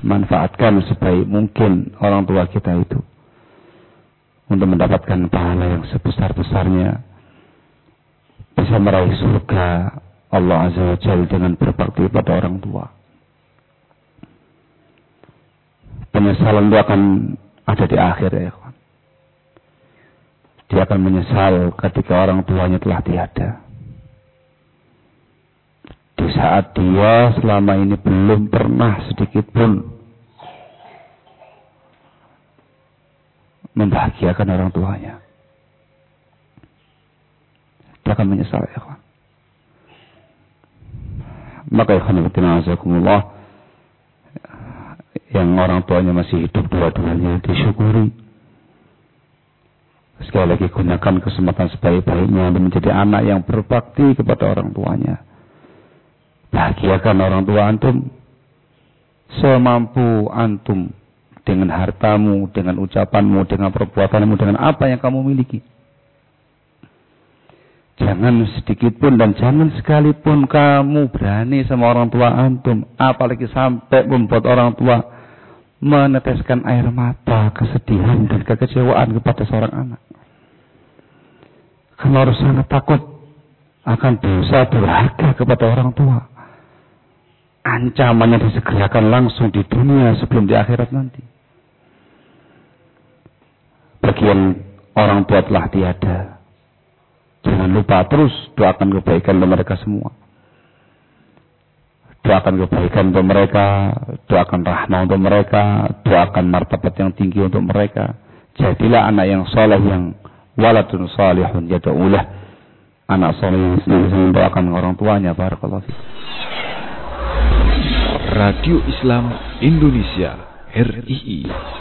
manfaatkan sebaik mungkin orang tua kita itu untuk mendapatkan pahala yang sebesar-besarnya bisa meraih surga Allah Azza wa Jalla dengan berbakti pada orang tua. Penyesalan itu akan ada di akhir ya. Dia akan menyesal ketika orang tuanya telah tiada. Saat dia selama ini belum pernah sedikit pun membahagiakan orang tuanya. Dia akan menyesal ya kawan. Maka ikhwan azakumullah yang orang tuanya masih hidup dua-duanya disyukuri. Sekali lagi gunakan kesempatan sebaik-baiknya menjadi anak yang berbakti kepada orang tuanya. Bahagiakan orang tua antum semampu antum dengan hartamu, dengan ucapanmu, dengan perbuatanmu, dengan apa yang kamu miliki. Jangan sedikit pun dan jangan sekalipun kamu berani sama orang tua antum. Apalagi sampai membuat orang tua meneteskan air mata, kesedihan dan kekecewaan kepada seorang anak. Kamu harus sangat takut akan dosa durhaka kepada orang tua. Ancamannya disegerakan langsung di dunia sebelum di akhirat nanti. Bagian orang tua telah tiada Jangan lupa terus doakan kebaikan untuk mereka semua. Doakan kebaikan untuk mereka, doakan rahmah untuk mereka, doakan martabat yang tinggi untuk mereka. Jadilah anak yang soleh yang waladun salihun yada'ulah. Anak soleh yang mendoakan orang tuanya. Barakallahu Radio Islam Indonesia RII